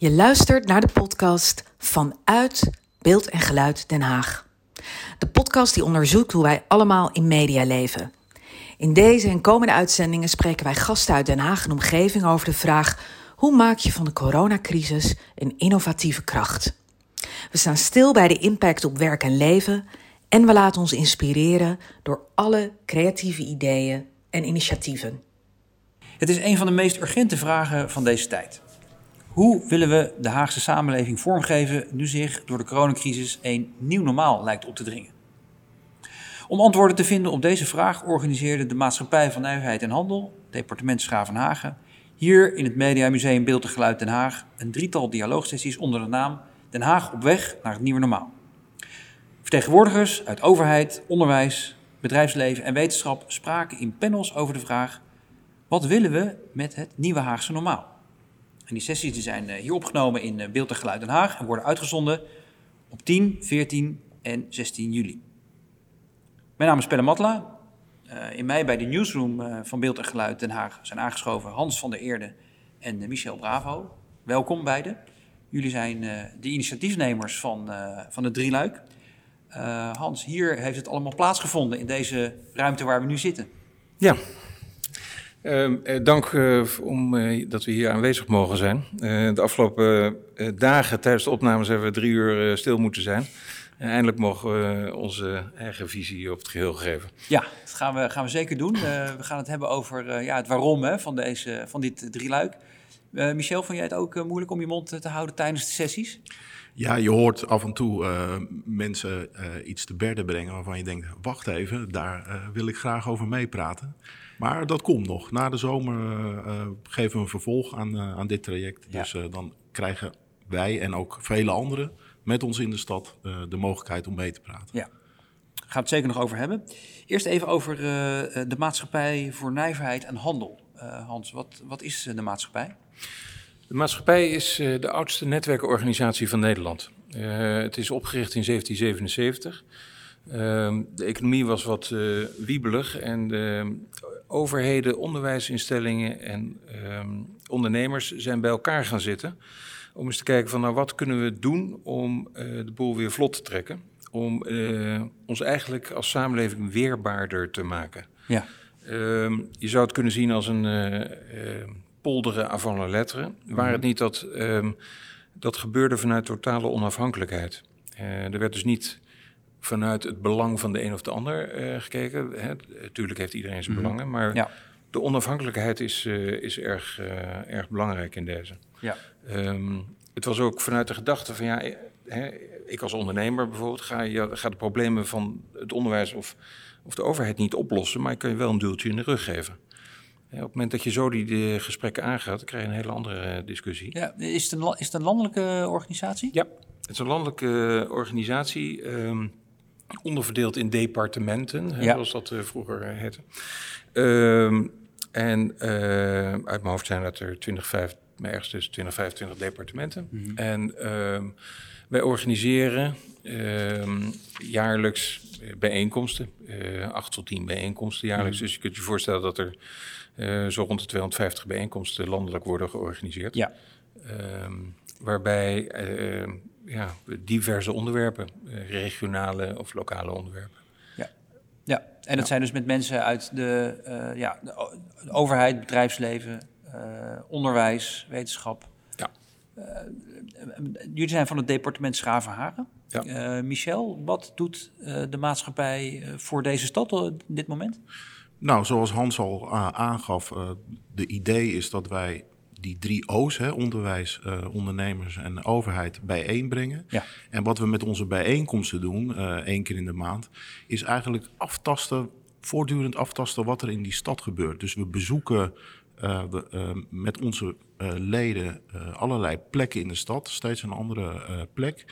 Je luistert naar de podcast Vanuit Beeld en Geluid Den Haag. De podcast die onderzoekt hoe wij allemaal in media leven. In deze en komende uitzendingen spreken wij gasten uit Den Haag en omgeving over de vraag: hoe maak je van de coronacrisis een innovatieve kracht? We staan stil bij de impact op werk en leven en we laten ons inspireren door alle creatieve ideeën en initiatieven. Het is een van de meest urgente vragen van deze tijd. Hoe willen we de Haagse samenleving vormgeven nu zich door de coronacrisis een nieuw normaal lijkt op te dringen? Om antwoorden te vinden op deze vraag organiseerde de Maatschappij van Nijverheid en Handel, departement Schravenhagen, hier in het Media Museum Beeld en Geluid Den Haag een drietal dialoogsessies onder de naam Den Haag op weg naar het nieuwe normaal. Vertegenwoordigers uit overheid, onderwijs, bedrijfsleven en wetenschap spraken in panels over de vraag: wat willen we met het nieuwe Haagse normaal? En die sessies die zijn eh, hier opgenomen in eh, Beeld en Geluid Den Haag en worden uitgezonden op 10, 14 en 16 juli. Mijn naam is Pelle Matla. Uh, in mei bij de newsroom van Beeld en Geluid Den Haag zijn aangeschoven Hans van der Eerde en Michel Bravo. Welkom beiden. Jullie zijn de initiatiefnemers van, van het Drieluik. Hans, hier heeft het allemaal plaatsgevonden in deze ruimte waar we nu zitten. Ja, uh, dank uh, om, uh, dat we hier aanwezig mogen zijn. de afgelopen dagen tijdens de opnames hebben we drie uur stil moeten zijn. En eindelijk mogen we onze eigen visie op het geheel geven. Ja, dat gaan we, gaan we zeker doen. we gaan het hebben over ja, het waarom hè, van, deze, van dit drieluik. Michel, vond jij het ook moeilijk om je mond te houden tijdens de sessies? Ja, je hoort af en toe mensen iets te berden brengen waarvan je denkt, wacht even, daar wil ik graag over meepraten. Maar dat komt nog. Na de zomer uh, geven we een vervolg aan, uh, aan dit traject. Ja. Dus uh, dan krijgen wij en ook vele anderen met ons in de stad de mogelijkheid om mee te praten. Ja, gaan we het zeker nog over hebben. Eerst even over de maatschappij voor nijverheid en handel. Hans, wat, wat is de maatschappij? De maatschappij is de oudste netwerkorganisatie van Nederland. het is opgericht in 1777. Uh, de economie was wat uh, wiebelig en de overheden, onderwijsinstellingen en um, ondernemers zijn bij elkaar gaan zitten. Om eens te kijken van nou wat kunnen we doen om uh, de boel weer vlot te trekken. Om uh, ons eigenlijk als samenleving weerbaarder te maken. Ja. Um, je zou het kunnen zien als een uh, polderen avant la lettre. Mm -hmm. Waar het niet dat um, dat gebeurde vanuit totale onafhankelijkheid. er werd dus niet vanuit het belang van de een of de ander uh, gekeken. Hè. Tuurlijk heeft iedereen zijn mm -hmm. belangen, maar ja. de onafhankelijkheid is, uh, is erg, uh, erg belangrijk in deze. Ja. Um, het was ook vanuit de gedachte van ja, hè, ik als ondernemer bijvoorbeeld ga, je, ga de problemen van het onderwijs of, of de overheid niet oplossen, maar ik kan je wel een duwtje in de rug geven. Op het moment dat je zo die, die gesprekken aangaat, dan krijg je een hele andere discussie. Ja, is, het een, is het een landelijke organisatie? Ja, het is een landelijke organisatie. Um, onderverdeeld in departementen, ja. hè, zoals dat uh, vroeger uh, heette. Uh, en uh, uit mijn hoofd zijn dat er 20, 5, ergens dus 20, 25 departementen. Mm -hmm. En ehm, wij organiseren ehm, jaarlijks bijeenkomsten, 8 tot 10 bijeenkomsten jaarlijks. Mm -hmm. Dus je kunt je voorstellen dat er zo rond de 250 bijeenkomsten landelijk worden georganiseerd. Ja. waarbij ja, diverse onderwerpen, eh, regionale of lokale onderwerpen. Ja, ja. en dat ja. zijn dus met mensen uit de, uh, ja, de overheid, bedrijfsleven, uh, onderwijs, wetenschap. Ja. jullie zijn van het departement Schravenhagen. Ja. Michel, wat doet de maatschappij voor deze stad op dit moment? Nou, zoals Hans al aangaf, de idee is dat wij die drie O's, hè, onderwijs, uh, ondernemers en overheid, bijeenbrengen. Ja. En wat we met onze bijeenkomsten doen, uh, één keer in de maand, is eigenlijk aftasten, voortdurend aftasten wat er in die stad gebeurt. Dus we bezoeken uh, we, met onze leden allerlei plekken in de stad, steeds een andere plek.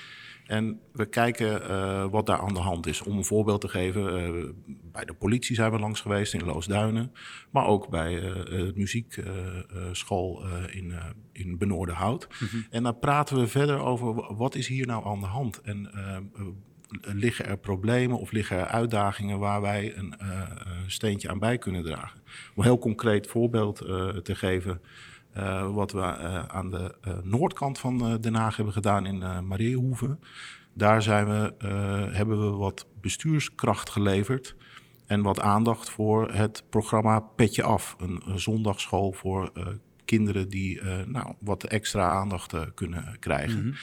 En we kijken uh, wat daar aan de hand is. Om een voorbeeld te geven, uh, bij de politie zijn we langs geweest in Loosduinen. Maar ook bij uh, de muziekschool in, in Benoordenhout. Mm -hmm. En dan praten we verder over wat is hier nou aan de hand. En liggen er problemen of liggen er uitdagingen waar wij een steentje aan bij kunnen dragen. Om een heel concreet voorbeeld te geven... wat we aan de noordkant van Den Haag hebben gedaan in uh, Mariehoeven. Daar zijn we, hebben we wat bestuurskracht geleverd en wat aandacht voor het programma Petje Af. Een, een zondagschool voor kinderen die nou, wat extra aandacht kunnen krijgen. Mhm.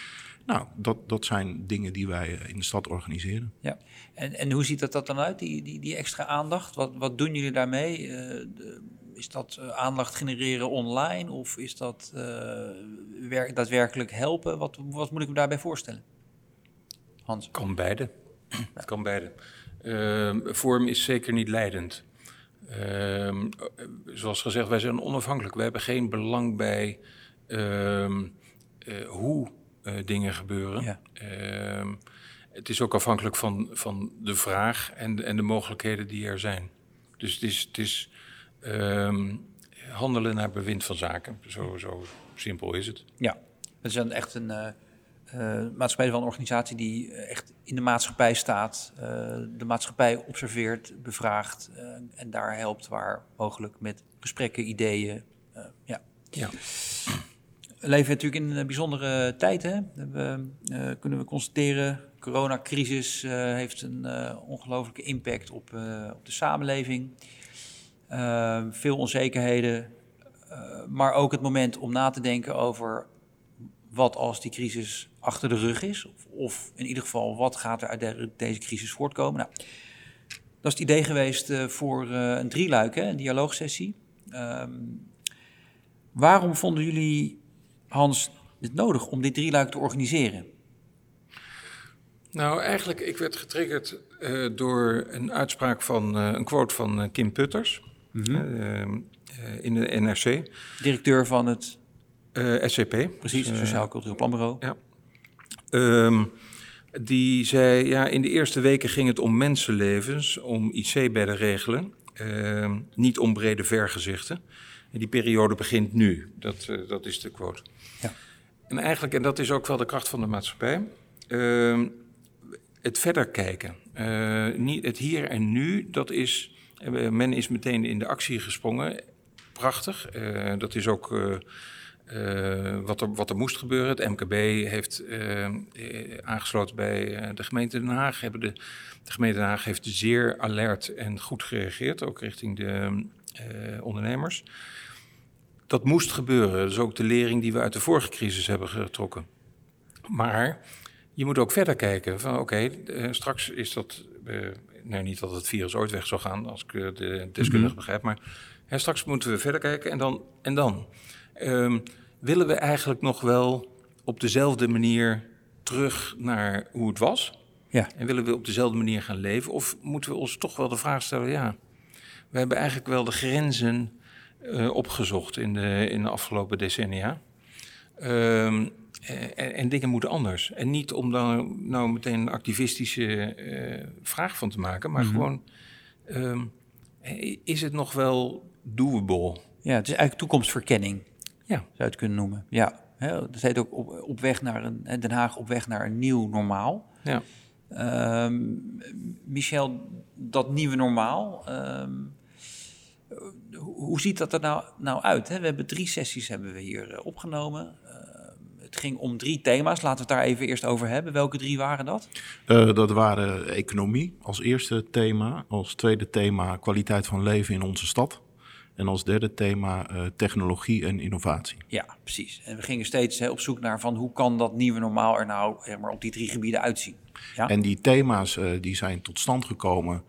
Nou, dat, dat zijn dingen die wij in de stad organiseren. Ja, en, en hoe ziet dat, dat dan uit, die, die, die extra aandacht? Wat, wat doen jullie daarmee? Is dat uh, aandacht genereren online of is dat werk, daadwerkelijk helpen? Wat, wat moet ik me daarbij voorstellen? Hans? Kan beide. Het kan beide. Uh, vorm is zeker niet leidend. Ehm, zoals gezegd, wij zijn onafhankelijk. We hebben geen belang bij ehm, eh, hoe dingen gebeuren. Ja. het is ook afhankelijk van, van de vraag en, en de mogelijkheden die er zijn. Dus het is, het is Ehm, handelen naar bewind van zaken. Zo, zo simpel is het. Ja, het is een, echt een uh, uh, maatschappij van een organisatie die echt in de maatschappij staat, uh, de maatschappij observeert, bevraagt en daar helpt waar mogelijk met gesprekken, ideeën. ja. ja. We leven natuurlijk in een bijzondere tijd. Hè? We, kunnen we constateren, coronacrisis heeft een ongelooflijke impact op, op de samenleving. Ehm, veel onzekerheden, uh, maar ook het moment om na te denken over wat als die crisis achter de rug is. Of, of in ieder geval, wat gaat er uit deze crisis voortkomen? Nou, dat is het idee geweest uh, voor uh, een drieluik, hè, een dialoogsessie. Um, waarom vonden jullie, Hans, het nodig om dit drieluik te organiseren? Nou, eigenlijk, ik werd getriggerd door een uitspraak van, een quote van Kim Putters. Mhm. Ehm, eh, in de NRC. Directeur van het eh, SCP. Precies, het Sociaal Cultureel Planbureau. Ja. Ehm, die zei, ja, in de eerste weken ging het om mensenlevens, om IC-bedden regelen, uh, niet om brede vergezichten. En die periode begint nu, dat, uh, dat is de quote. Ja. En eigenlijk, en dat is ook wel de kracht van de maatschappij, het verder kijken. niet het hier en nu, dat is eh, men is meteen in de actie gesprongen. Prachtig. Uh, dat is ook uh, wat, er, wat er moest gebeuren. Het MKB heeft aangesloten bij de gemeente Den Haag. Hebben de, de gemeente Den Haag heeft zeer alert en goed gereageerd, ook richting de ondernemers. Dat moest gebeuren. Dat is ook de lering die we uit de vorige crisis hebben getrokken. Maar je moet ook verder kijken. Van oké, straks is dat nee, niet dat het virus ooit weg zou gaan, als ik eh, de deskundige mm begrijp. Maar hè, straks moeten we verder kijken en dan. En dan um, willen we eigenlijk nog wel op dezelfde manier terug naar hoe het was? Ja. En willen we op dezelfde manier gaan leven? Of moeten we ons toch wel de vraag stellen: ja, we hebben eigenlijk wel de grenzen uh, opgezocht in de, in de afgelopen decennia. Um, en, en, dingen moeten anders. En niet om dan nou meteen een activistische uh, vraag van te maken, maar mhm. gewoon: um, is het nog wel doable? Ja, het is eigenlijk toekomstverkenning, ja. zou je het kunnen noemen. Ja, hè, dat heet ook op, op, weg naar een, Den Haag op weg naar een nieuw normaal. Ja. Um, Michel, dat nieuwe normaal. Um, hoe ziet dat er nou, nou uit? Hè? We hebben drie sessies hebben we hier opgenomen. Het ging om drie thema's. Laten we het daar even eerst over hebben. Welke drie waren dat? Uh, dat waren economie als eerste thema. Als tweede thema kwaliteit van leven in onze stad. En als derde thema uh, technologie en innovatie. Ja, precies. En we gingen steeds hè, op zoek naar van hoe kan dat nieuwe normaal er nou zeg maar, op die drie gebieden uitzien. Ja? En die thema's uh, die zijn tot stand gekomen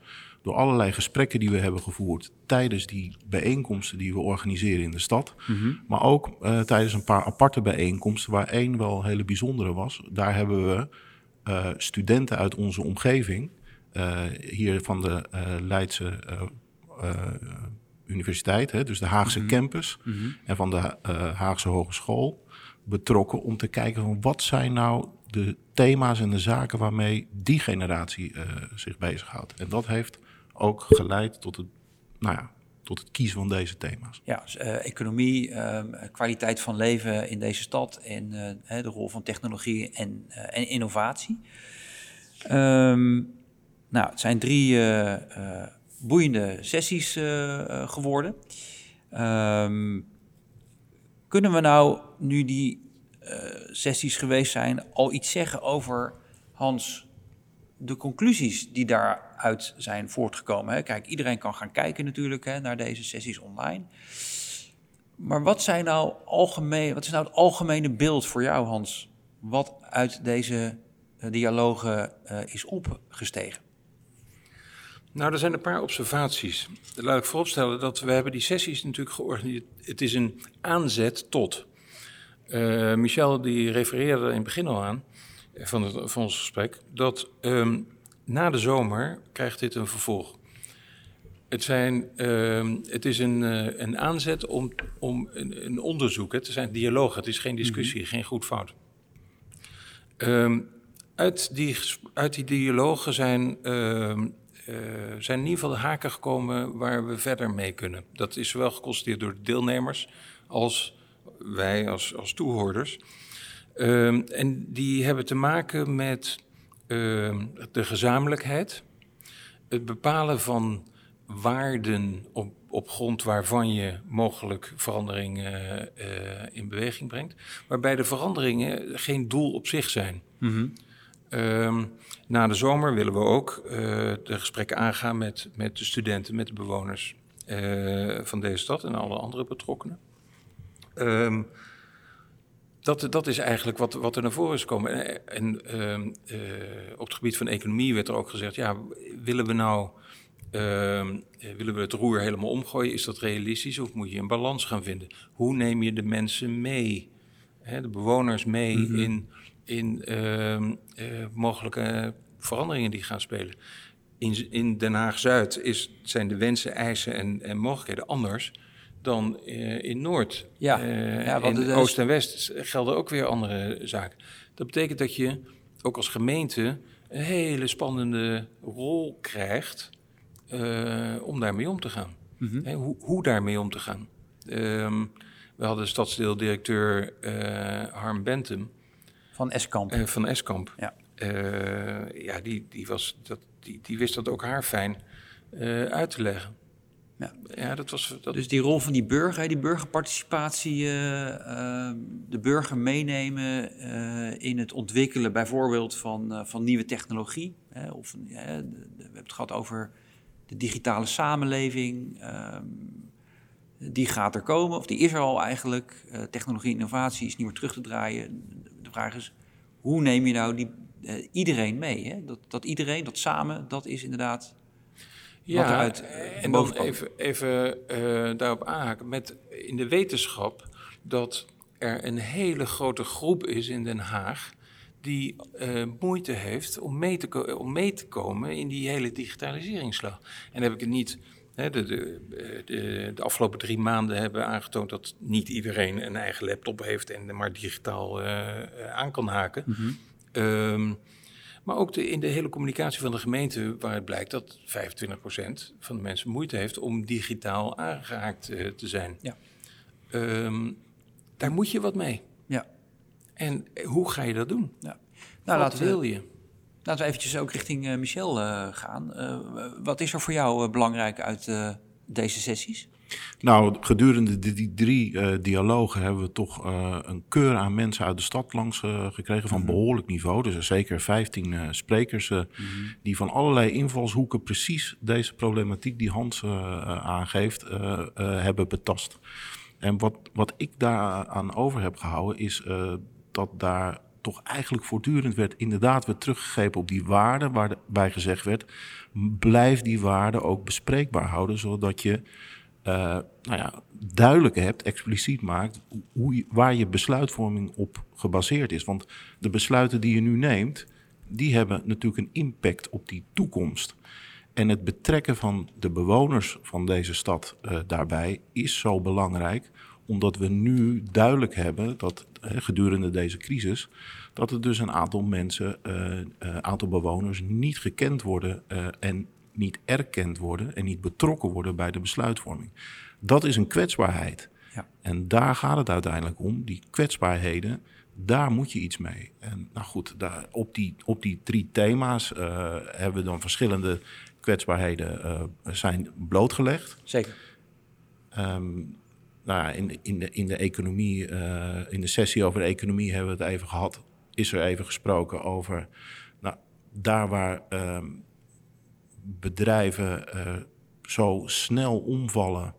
door allerlei gesprekken die we hebben gevoerd tijdens die bijeenkomsten die we organiseren in de stad. Mhm. Maar ook uh, tijdens een paar aparte bijeenkomsten, waar één wel hele bijzondere was. Daar hebben we uh, studenten uit onze omgeving, uh, hier van de Leidse Universiteit, hè, dus de Haagse mm campus, mm -hmm. en van de Haagse Hogeschool, betrokken om te kijken van wat zijn nou de thema's en de zaken waarmee die generatie zich bezighoudt. En dat heeft ook geleid tot het, nou ja, tot het kiezen van deze thema's. Ja, dus, uh, economie, uh, kwaliteit van leven in deze stad en uh, de rol van technologie en, eh, en innovatie. Um, nou, het zijn drie boeiende sessies geworden. Um, Kunnen we nou, nu die sessies geweest zijn, al iets zeggen over Hans, de conclusies die daaruit zijn voortgekomen? Hè? Kijk, iedereen kan gaan kijken natuurlijk hè, naar deze sessies online. Maar wat, zijn nou algemeen, wat is nou het algemene beeld voor jou, Hans, wat uit deze dialogen is opgestegen? Nou, er zijn een paar observaties. Laat ik vooropstellen dat we hebben die sessies natuurlijk georganiseerd. Het is een aanzet tot. Uh, Michel die refereerde in het begin al aan eh, van, het, ons gesprek dat um, na de zomer krijgt dit een vervolg. Het, zijn, uh, het is een, uh, een aanzet om, om een, een, onderzoek. Het zijn dialogen, het is geen discussie, mm -hmm. geen goed fout. Um, uit, die, uit die dialogen zijn uh, zijn in ieder geval de haken gekomen waar we verder mee kunnen. Dat is zowel geconstateerd door de deelnemers als wij als, als toehoorders. En die hebben te maken met uh, de gezamenlijkheid, het bepalen van waarden op, op grond waarvan je mogelijk veranderingen uh, in beweging brengt, waarbij de veranderingen geen doel op zich zijn. Mm -hmm. Um, na de zomer willen we ook uh, de gesprekken aangaan met, met de studenten, met de bewoners uh, van deze stad en alle andere betrokkenen. Um, dat, dat is eigenlijk wat, wat er naar voren is gekomen. En, en uh, op het gebied van economie werd er ook gezegd: ja, willen we nou willen we het roer helemaal omgooien? Is dat realistisch of moet je een balans gaan vinden? Hoe neem je de mensen mee, hè, de bewoners mee mm -hmm. in in uh, uh, mogelijke veranderingen die gaan spelen. In, in Den Haag-Zuid zijn de wensen, eisen en, en mogelijkheden anders dan uh, in Noord. Ja, ja in. Oost en West gelden ook weer andere zaken. Dat betekent dat je ook als gemeente een hele spannende rol krijgt om daarmee om te gaan. Mm -hmm. hoe, hoe daarmee om te gaan. Um, we hadden stadsdeeldirecteur Harm Bentham van Eskamp. Uh, van Eskamp. Ja, uh, ja die, die, was, dat, die, die wist dat ook haar fijn uh, uit te leggen. Ja. ja, dat was. Dat... Dus die rol van die burger, die burgerparticipatie, de burger meenemen in het ontwikkelen bijvoorbeeld van, van nieuwe technologie. Hè, of, we hebben het gehad over de digitale samenleving. Ehm, die gaat er komen, of die is er al eigenlijk. technologie innovatie is niet meer terug te draaien vraag is, hoe neem je nou die, iedereen mee? Hè? Dat, dat iedereen, dat samen, dat is inderdaad ja, uh, En dan even, even uh, daarop aanhaken. Met in de wetenschap dat er een hele grote groep is in Den Haag die moeite heeft om mee, te om mee te komen in die hele digitaliseringsslag. En dan heb ik het niet de, de, de, de, afgelopen drie maanden hebben aangetoond dat niet iedereen een eigen laptop heeft en maar digitaal uh, aan kan haken. Mm -hmm. um, maar ook de, in de hele communicatie van de gemeente, waar het blijkt dat 25% van de mensen moeite heeft om digitaal aangehaakt uh, te zijn. Ja. Um, daar moet je wat mee. Ja. En hoe ga je dat doen? Ja. Nou, wat wil je? Laten we eventjes ook richting uh, Michel uh, gaan. Wat is er voor jou belangrijk uit deze sessies? Nou, gedurende die, drie dialogen hebben we toch een keur aan mensen uit de stad langs gekregen van -hmm. behoorlijk niveau. Dus er zeker 15 sprekers mm -hmm. die van allerlei invalshoeken precies deze problematiek die Hans aangeeft hebben betast. En wat, wat ik daar aan over heb gehouden is dat daar toch eigenlijk voortdurend werd inderdaad weer teruggegrepen op die waarden, waarbij gezegd werd, blijf die waarden ook bespreekbaar houden, zodat je uh, nou ja, duidelijk hebt, expliciet maakt, hoe, waar je besluitvorming op gebaseerd is. Want de besluiten die je nu neemt, die hebben natuurlijk een impact op die toekomst. En het betrekken van de bewoners van deze stad uh, daarbij is zo belangrijk, omdat we nu duidelijk hebben dat gedurende deze crisis, dat er dus een aantal mensen, een aantal bewoners niet gekend worden en niet erkend worden en niet betrokken worden bij de besluitvorming. Dat is een kwetsbaarheid. Ja. En daar gaat het uiteindelijk om, die kwetsbaarheden, daar moet je iets mee. En nou goed, daar, op, die, op die drie thema's uh, hebben we dan verschillende kwetsbaarheden uh, zijn blootgelegd. Zeker. Um, nou, in, in, de, in de economie, in de sessie over de economie hebben we het even gehad. Is er even gesproken over nou, daar waar ehm, bedrijven zo snel omvallen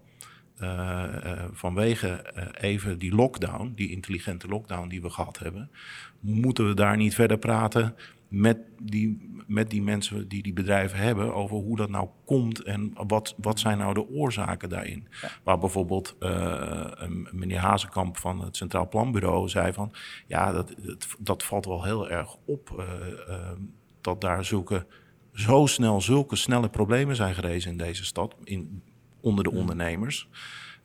uh, uh, vanwege uh, even die lockdown, die intelligente lockdown die we gehad hebben, moeten we daar niet verder praten met die, met die mensen die die bedrijven hebben over hoe dat nou komt en wat, wat zijn nou de oorzaken daarin. Ja. Waar bijvoorbeeld meneer Hazekamp van het Centraal Planbureau zei van ja, dat, dat, dat valt wel heel erg op dat daar zulke zo snel zulke snelle problemen zijn gerezen in deze stad, in, onder de ondernemers.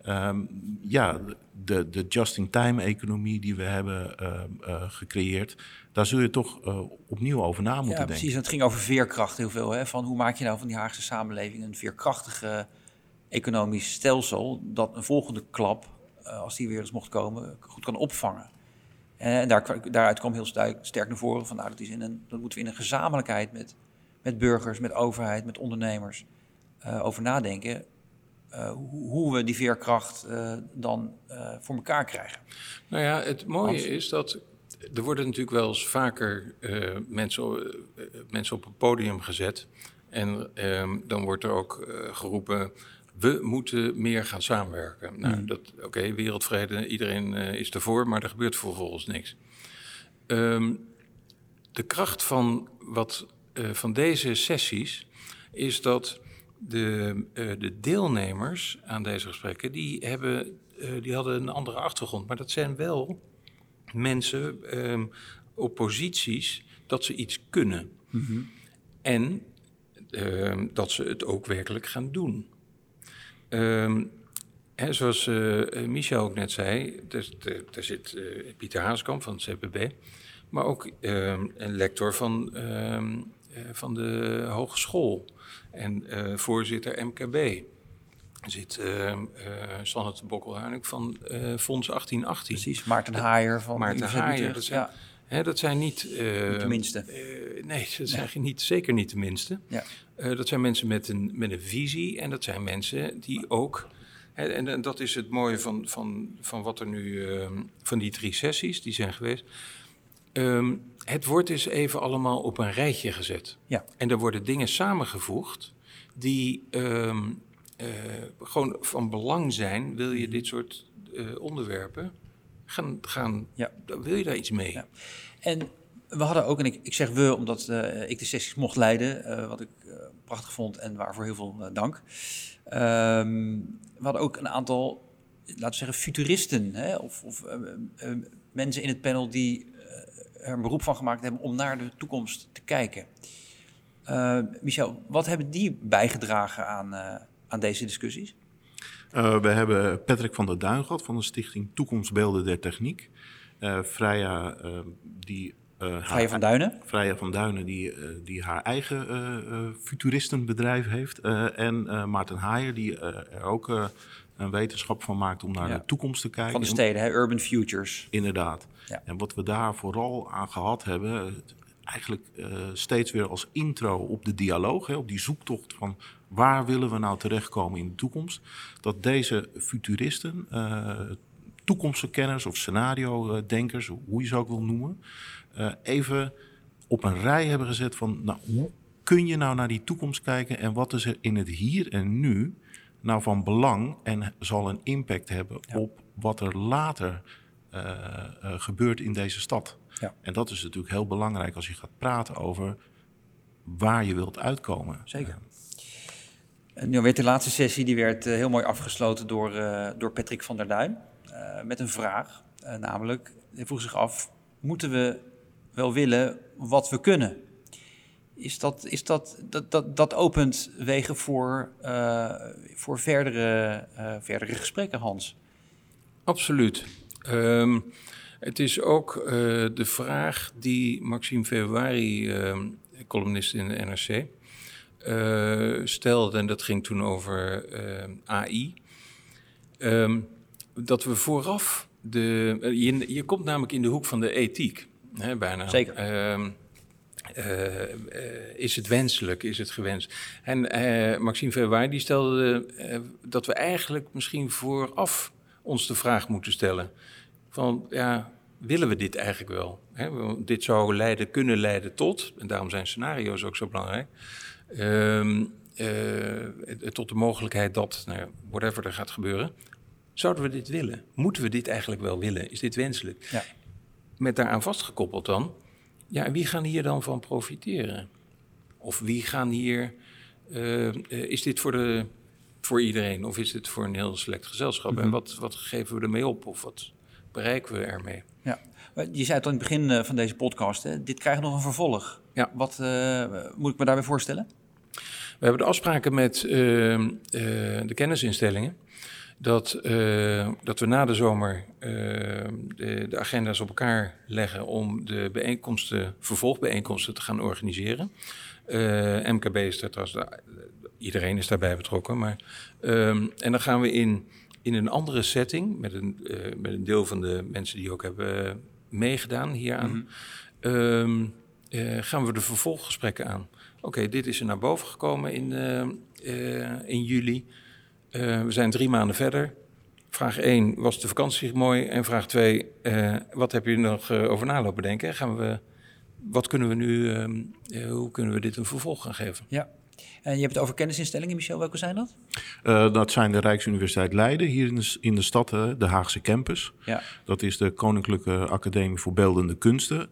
Um, ja, de, de just-in-time-economie die we hebben uh, uh, gecreëerd, daar zul je toch uh, opnieuw over na moeten ja, denken. Precies, het ging over veerkracht heel veel. Hè? Van hoe maak je nou van die Haagse samenleving een veerkrachtige economisch stelsel dat een volgende klap, als die weer eens mocht komen, goed kan opvangen. En daar, daaruit kwam heel sterk naar voren van nou, dat, is in een, dat moeten we in een gezamenlijkheid met, met burgers, met overheid, met ondernemers over nadenken. Uh, hoe we die veerkracht uh, dan voor elkaar krijgen. Nou ja, het mooie is dat er worden natuurlijk wel eens vaker mensen, mensen op een podium gezet. En ehm, dan wordt er ook geroepen, we moeten meer gaan samenwerken. Nou, mm. dat, oké, wereldvrede, iedereen is ervoor, maar er gebeurt vervolgens niks. Um, de kracht van, wat, van deze sessies is dat de, uh, de deelnemers aan deze gesprekken, die, hebben, uh, die hadden een andere achtergrond. Maar dat zijn wel mensen um, op posities dat ze iets kunnen. Mm -hmm. En um, dat ze het ook werkelijk gaan doen. Um, hè, zoals uh, Michel ook net zei, daar zit Pieter Haaskamp van het CPB, maar ook een lector van, van de hogeschool en uh, voorzitter MKB zit uh, uh, Sanne de Bokkelhuinik van uh, Fonds 1818. Precies, Maarten Haaier van Maarten Haaier, dat zijn, ja. hè, dat zijn niet... niet de minste. nee, dat zijn niet, zeker niet de minste. Ja. dat zijn mensen met een, met een visie en dat zijn mensen die ook... Hè, en, en, dat is het mooie van, van, van wat er nu... Van die drie sessies die zijn geweest... Um, het wordt dus even allemaal op een rijtje gezet. Ja. En er worden dingen samengevoegd die um, uh, gewoon van belang zijn. Wil je dit soort uh, onderwerpen gaan, gaan ja. wil je daar iets mee? Ja. En we hadden ook, en ik, ik zeg we omdat uh, ik de sessies mocht leiden, wat ik prachtig vond en waarvoor heel veel dank. Um, we hadden ook een aantal, laten we zeggen, futuristen hè, of, of mensen in het panel die er een beroep van gemaakt hebben om naar de toekomst te kijken. Uh, Michel, wat hebben die bijgedragen aan, uh, aan deze discussies? Uh, we hebben Patrick van der Duin gehad van de stichting Toekomstbeelden der Techniek. Freya, die... Freya van Duinen? Freya van Duinen, die, die haar eigen futuristenbedrijf heeft. en Maarten Haaier, die er ook een wetenschap van maakt om naar de toekomst te kijken. Van de steden, hè? Urban Futures. Inderdaad. Ja. En wat we daar vooral aan gehad hebben, eigenlijk uh, steeds weer als intro op de dialoog, hè, op die zoektocht van waar willen we nou terechtkomen in de toekomst, dat deze futuristen, uh, toekomstverkenners of scenario-denkers, hoe je ze ook wil noemen, uh, even op een rij hebben gezet van nou, hoe kun je nou naar die toekomst kijken en wat is er in het hier en nu nou van belang en zal een impact hebben op wat er later uh, uh, gebeurt in deze stad. Ja. En dat is natuurlijk heel belangrijk als je gaat praten over waar je wilt uitkomen. Zeker. En nu werd de laatste sessie die werd heel mooi afgesloten door, door Patrick van der Duin. met een vraag, namelijk, hij vroeg zich af, moeten we wel willen wat we kunnen? Is dat, is dat, dat, dat, dat opent wegen voor, uh, voor verdere, uh, verdere gesprekken, Hans? Absoluut. Um, het is ook uh, de vraag die Maxime Februari, ehm, columnist in de NRC, stelde, en dat ging toen over AI. Um, dat we vooraf de. Je, je komt namelijk in de hoek van de ethiek, hè, bijna. Zeker. Uh, is het wenselijk, is het gewenst? En uh, Maxime Verwaai die stelde dat we eigenlijk misschien vooraf ons de vraag moeten stellen: van ja, willen we dit eigenlijk wel? Hè? Dit zou leiden, kunnen leiden tot, en daarom zijn scenario's ook zo belangrijk. Ehm, eh, tot de mogelijkheid dat, nou, whatever er gaat gebeuren. Zouden we dit willen? Moeten we dit eigenlijk wel willen? Is dit wenselijk? Ja. Met daaraan vastgekoppeld dan, ja, wie gaan hier dan van profiteren? Of wie gaan hier, uh, is dit voor, de, voor iedereen of is dit voor een heel select gezelschap? En mhm. wat, wat geven we ermee op of wat bereiken we ermee? Ja, je zei het aan het begin eh, van deze podcast, hè? dit krijgt nog een vervolg. Ja. Wat moet ik me daarbij voorstellen? We hebben de afspraken met de kennisinstellingen dat, uh, dat we na de zomer uh, de, de, agenda's op elkaar leggen om de bijeenkomsten, vervolgbijeenkomsten te gaan organiseren. Uh, MKB is daar trouwens, iedereen is daarbij betrokken. Maar, um, en dan gaan we in, in een andere setting, met een, met een deel van de mensen die ook hebben meegedaan hieraan, mm -hmm. um, gaan we de vervolggesprekken aan. Oké, dit is er naar boven gekomen in, in juli. Uh, we zijn drie maanden verder. Vraag 1, was de vakantie mooi? En vraag 2, uh, eh, wat heb je nog uh, over nalopen denken? Gaan we, wat kunnen we nu, ehm, hoe kunnen we dit een vervolg gaan geven? Ja, en je hebt het over kennisinstellingen, Michel. Welke zijn dat? dat zijn de Rijksuniversiteit Leiden, hier in de, in de stad, de Haagse campus. Ja. Dat is de Koninklijke Academie voor Beeldende Kunsten,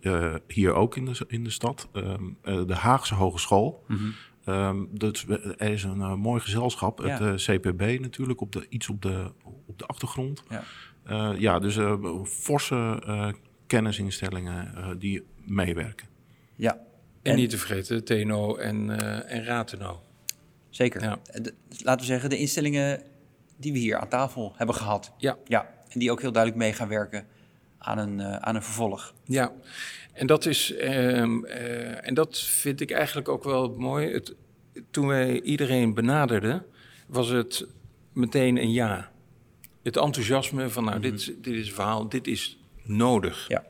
hier ook in de, in de stad. Ehm, de Haagse Hogeschool. Mm -hmm. Um, dat, er is een uh, mooi gezelschap, het uh, eh, CPB natuurlijk, op de, iets op de, op de achtergrond. Ja, uh, ja dus forse kennisinstellingen die meewerken. Ja. En, en, niet te vergeten TNO en, en Rateno. Zeker. Ja. laten we zeggen, de instellingen die we hier aan tafel hebben gehad. Ja. ja. En die ook heel duidelijk mee gaan werken aan een, aan een vervolg. Ja, en dat, is, ehm, eh, en dat vind ik eigenlijk ook wel mooi. Het, toen wij iedereen benaderden, was het meteen een ja. Het enthousiasme van, nou, dit, mhm. dit is een verhaal, dit is nodig. Ja.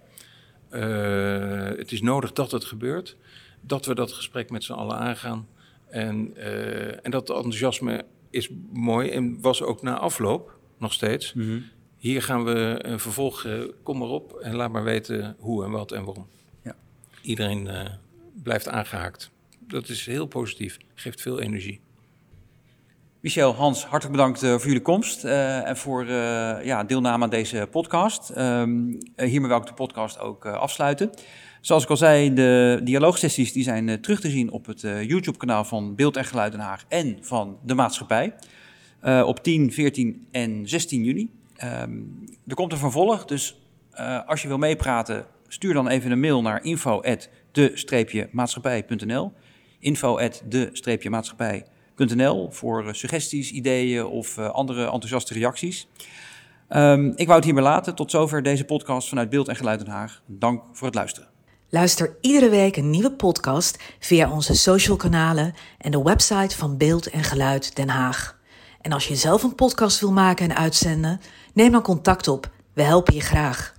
Uh, het is nodig dat het gebeurt, dat we dat gesprek met z'n allen aangaan. En, uh, en dat enthousiasme is mooi en was ook na afloop nog steeds. Mm -hmm. Hier gaan we een vervolg, kom maar op en laat maar weten hoe en wat en waarom iedereen uh, blijft aangehaakt. Dat is heel positief, geeft veel energie. Michel, Hans, hartelijk bedankt uh, voor jullie komst uh, en voor ja, deelname aan deze podcast. Um, hiermee wil ik de podcast ook afsluiten. Zoals ik al zei, de dialoogsessies die zijn terug te zien op het YouTube-kanaal van Beeld en Geluid Den Haag en van de maatschappij. op 10, 14 en 16 juni. Um, er komt een vervolg, dus als je wil meepraten, Stuur dan even een mail naar info@de-maatschappij.nl. info@de-maatschappij.nl voor eh, suggesties, ideeën of uh, andere enthousiaste reacties. Um, ik wou het hierbij laten. Tot zover deze podcast vanuit Beeld en Geluid Den Haag. Dank voor het luisteren. Luister iedere week een nieuwe podcast via onze social kanalen en de website van Beeld en Geluid Den Haag. En als je zelf een podcast wil maken en uitzenden, neem dan contact op. We helpen je graag.